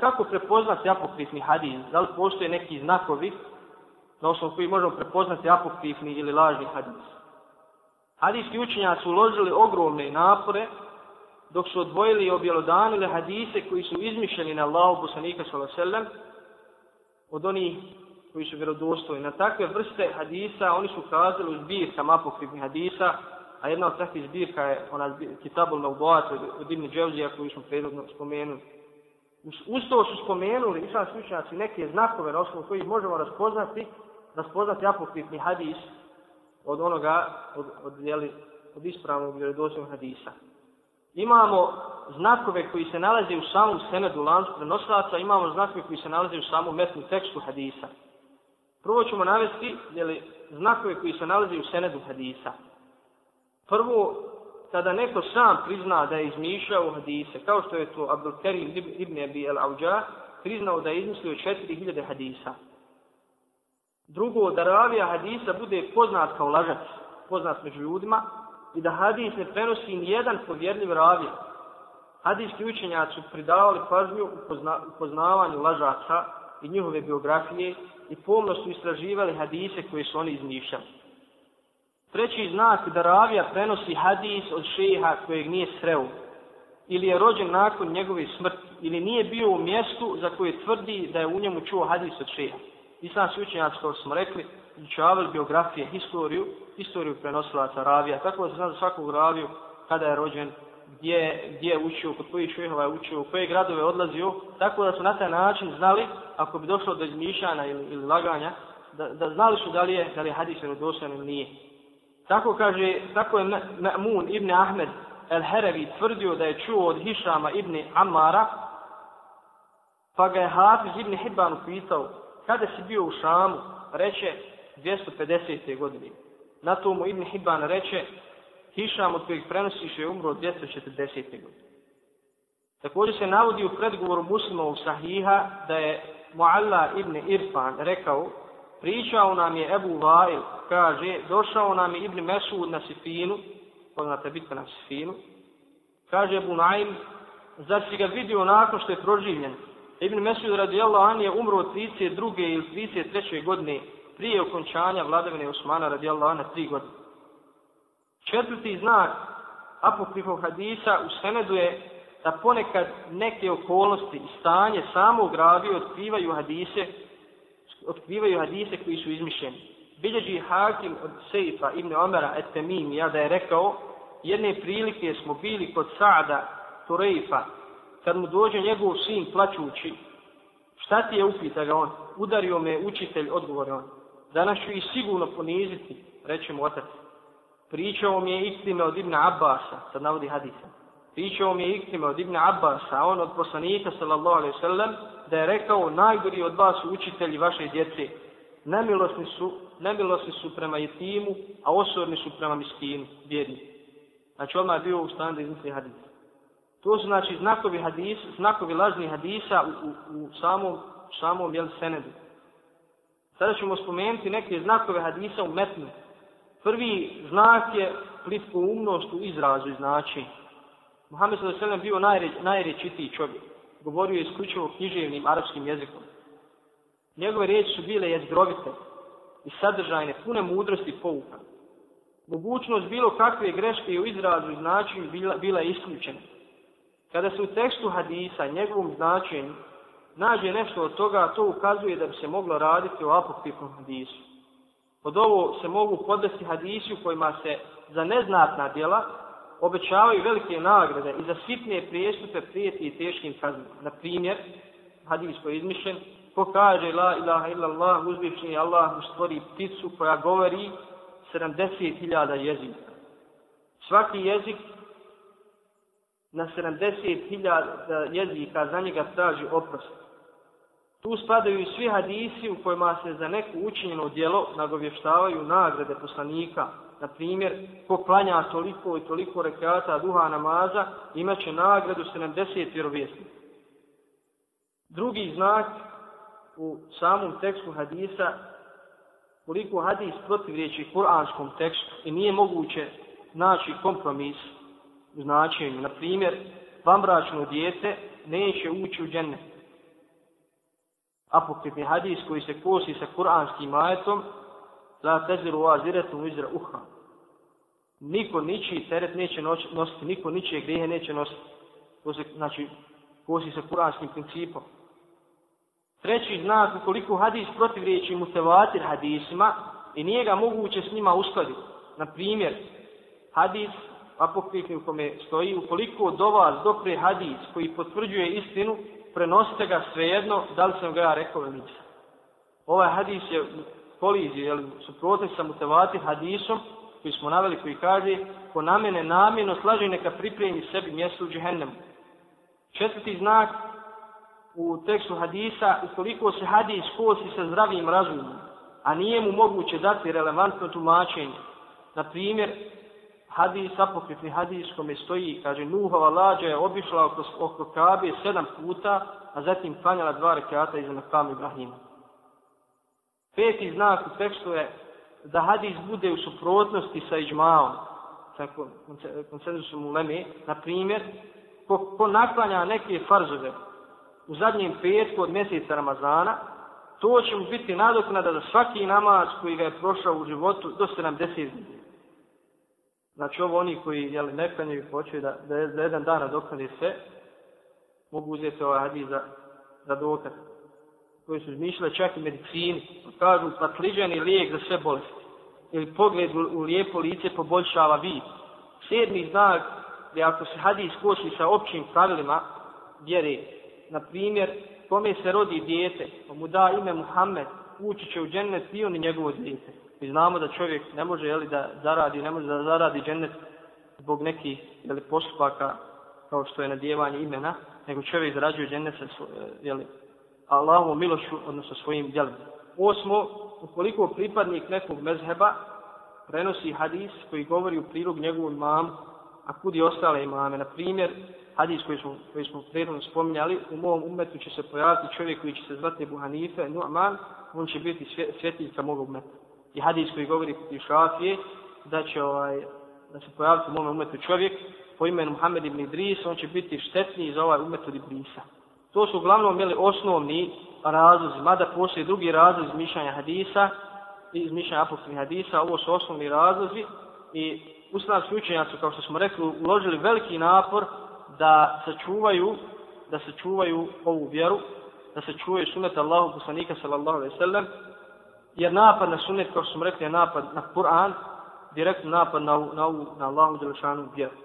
kako prepoznati apokrifni hadis? Da li postoje neki znakovi na osnovu koji možemo prepoznati apokrifni ili lažni hadis? Hadijski učenjaci su uložili ogromne napore dok su odvojili i objelodanili hadise koji su izmišljeni na Allahu poslanika sallallahu od onih koji su vjerodostojni. Na takve vrste hadisa oni su kazali u zbirkama apokrifnih hadisa, a jedna od takvih zbirka je ona Kitabul Naudoat od Ibn Dževzija koju smo prethodno spomenuli. Uz to su spomenuli islamski učenjaci neke znakove na osnovu kojih možemo raspoznati, raspoznati apokrifni hadis od onoga, od, od, jeli, od ispravnog vjerodosnog hadisa. Imamo znakove koji se nalaze u samom senedu lancu prenoslaca, imamo znakove koji se nalaze u samom metnu tekstu hadisa. Prvo ćemo navesti jeli, znakove koji se nalaze u senedu hadisa. Prvo, kada neko sam prizna da je izmišljao hadise, kao što je to Abdul Karim ibn Abi al-Auđa, priznao da je izmislio 4000 hadisa. Drugo, da ravija hadisa bude poznat kao lažac, poznat među ljudima, i da hadis ne prenosi ni jedan povjerljiv ravija. Hadijski učenjaci su pridavali pažnju u poznavanju lažaca i njihove biografije i pomno su istraživali hadise koje su oni izmišljali. Treći znak da ravija prenosi hadis od šeha kojeg nije sreo ili je rođen nakon njegove smrti ili nije bio u mjestu za koje tvrdi da je u njemu čuo hadis od šeha. Islamski učenjaci, kao smo rekli, izučavali biografije, historiju, historiju prenosilaca ravija. Tako da se zna za svakog raviju kada je rođen, gdje, gdje je učio, kod kojih šehova je učio, u koje gradove odlazio. Tako da su na taj način znali, ako bi došlo do izmišljana ili, ili laganja, da, da znali su da li je, da li je hadis vjerodostojan ili nije. Tako kaže, tako je Ma'mun ibn Ahmed el-Herevi tvrdio da je čuo od Hišama ibn Amara, pa ga je Hafiz ibn Hibban upitao, kada si bio u Šamu, reče 250. godine. Na to mu Ibn Hibban reče, Hišam od kojeg prenosiš je umro 240. godine. Također se navodi u predgovoru muslimovog sahiha da je Mualla ibn Irfan rekao, pričao nam je Ebu Vail, kaže, došao nam je Ibn Mesud na Sifinu, poznate bitka na Sifinu, kaže Ebu Naim, zar si ga vidio nakon što je proživljen? Ibn Mesud radijallahu an je umro 32. ili 33. godine prije okončanja vladavine Osmana radijallahu an na 3 godine. Četvrti znak apokrifov hadisa u Senedu je da ponekad neke okolnosti i stanje samog ravi otkrivaju hadise otkrivaju hadise koji su izmišljeni. Bilježi Hakim od Sejfa ibn Omera Etemim, ja da je rekao, jedne prilike smo bili kod Sada Turejfa, kad mu dođe njegov sin plaćući, šta ti je upita ga on? Udario me učitelj, odgovore on. Danas ću i sigurno poniziti, reče mu otac. Pričao mi je istime od Ibn Abbasa, sad navodi hadisa. Pričao mi je istime od Ibn Abbasa, on od poslanika, sallallahu alaihi sallam, da je rekao, najgori od vas su učitelji vaše djece. Nemilosni su, nemilosni su prema jetimu, a osorni su prema miskinu, bjedni. Znači, odmah je bio u stanu da izmisli hadis. To su znači znakovi hadis, znakovi lažnih hadisa u, u, u samom, samom jel, senedu. Sada ćemo spomenuti neke znakove hadisa u metnu. Prvi znak je plitko umnost u izrazu i znači. Muhammed s.a.v. bio najre, najrečitiji čovjek. Govorio je isključivo književnim arapskim jezikom. Njegove riječi su bile jezgrovite i sadržajne, pune mudrosti i pouka. Mogućnost bilo kakve greške u izrazu i značenju bila, bila je isključena. Kada se u tekstu hadisa, njegovom značenju, nađe nešto od toga, to ukazuje da bi se moglo raditi o apokrifnom hadisu. Pod ovo se mogu podvesti hadisi u kojima se za neznatna djela obećavaju velike nagrade i za sitne prijestupe prijeti i teškim kaznima. Na primjer, hadis koji je izmišljen, ko kaže la ilaha illallah, uzvišnji Allah mu stvori pticu koja govori 70.000 jezika. Svaki jezik na 70.000 jezika za njega traži oprost. Tu spadaju i svi hadisi u kojima se za neku učinjeno djelo nagovještavaju nagrade poslanika. Na primjer, ko planja toliko i toliko rekata duha namaza, imaće nagradu 70 vjerovjesnika. Drugi znak u samom tekstu hadisa, koliko hadis protivriječi kuranskom tekstu i nije moguće naći kompromis u značenju. Na primjer, vambračno dijete neće ući u džene. apokrifni hadis koji se kosi sa kuranskim ajetom, la teziru a aziretu izra uha. Niko ničiji teret neće nositi, niko ničije grehe neće nositi. To se, znači, kosi sa kuranskim principom. Treći znak, ukoliko hadis protivriječi mutevatir hadisima i nije ga moguće s njima uskladiti. Na primjer, hadis apokrifni u kome stoji, ukoliko do vas dopre hadis koji potvrđuje istinu, prenosite ga svejedno, da li sam ga ja rekao ili nisam. Ovaj hadis je kolizije, jel, suprotni sa mutevati hadisom, koji smo naveli, koji kaže, ko na mene namjeno slaže neka pripremi sebi mjesto u džihennemu. Četvrti znak u tekstu hadisa, ukoliko se hadis kosi sa zdravim razumom, a nije mu moguće dati relevantno tumačenje. Na primjer, hadis, apokrifni hadis kome stoji, kaže, Nuhova lađa je obišla oko, oko Kabe sedam puta, a zatim klanjala dva rekata iza Nakam Ibrahima. Peti znak u tekstu je da hadis bude u suprotnosti sa iđmaom, sa konsenzusom u Leme, na primjer, ko, ko naklanja neke farzove u zadnjem petku od mjeseca Ramazana, to će mu biti nadoknada za svaki namaz koji ga je prošao u životu do 70 dnije. Znači ovo oni koji jeli, ne klanjaju hoće da, da, da jedan dan nadoknade sve, mogu uzeti ovaj hadis za, za dokaz. Koji su izmišljali čak i medicini, kažu patliđani lijek za sve bolesti. Ili pogled u, u lijepo lice poboljšava vid. Sedmi znak je ako se hadis kosi sa općim pravilima vjeri, na primjer, kome se rodi dijete, pa mu da ime Muhammed, ući će u džennet i on i njegovo dijete. Mi znamo da čovjek ne može jeli, da zaradi, ne može da zaradi džennet zbog nekih jeli, postupaka kao što je nadjevanje imena, nego čovjek zarađuje džennet sa jeli, Allahovom milošću, odnosno svojim djelima. Osmo, ukoliko pripadnik nekog mezheba prenosi hadis koji govori u prilog njegovom imamu, a kudi ostale imame, na primjer, hadis koji smo, koji smo predno spominjali, u mom umetu će se pojaviti čovjek koji će se zvati Ebu Hanife, Nu'man, on će biti svjetiljka mog umeta. I hadis koji govori kod Šafije, da će ovaj, da se pojaviti u mom umetu čovjek po imenu Muhammed ibn Idris, on će biti štetniji za ovaj umet od Idrisa. To su uglavnom bili osnovni razlozi, mada postoji drugi razlog izmišljanja hadisa, izmišljanja apokrifnih hadisa, ovo su osnovni razlozi i uslavski učenjaci, kao što smo rekli, uložili veliki napor da sačuvaju da se čuvaju ovu vjeru, da se čuvaju sunet Allahu poslanika sallallahu alejhi ve sellem, jer napad na sunet, kao što smo rekli, je napad na Kur'an, direktno napad na, na, na Allahu dželešanu vjeru.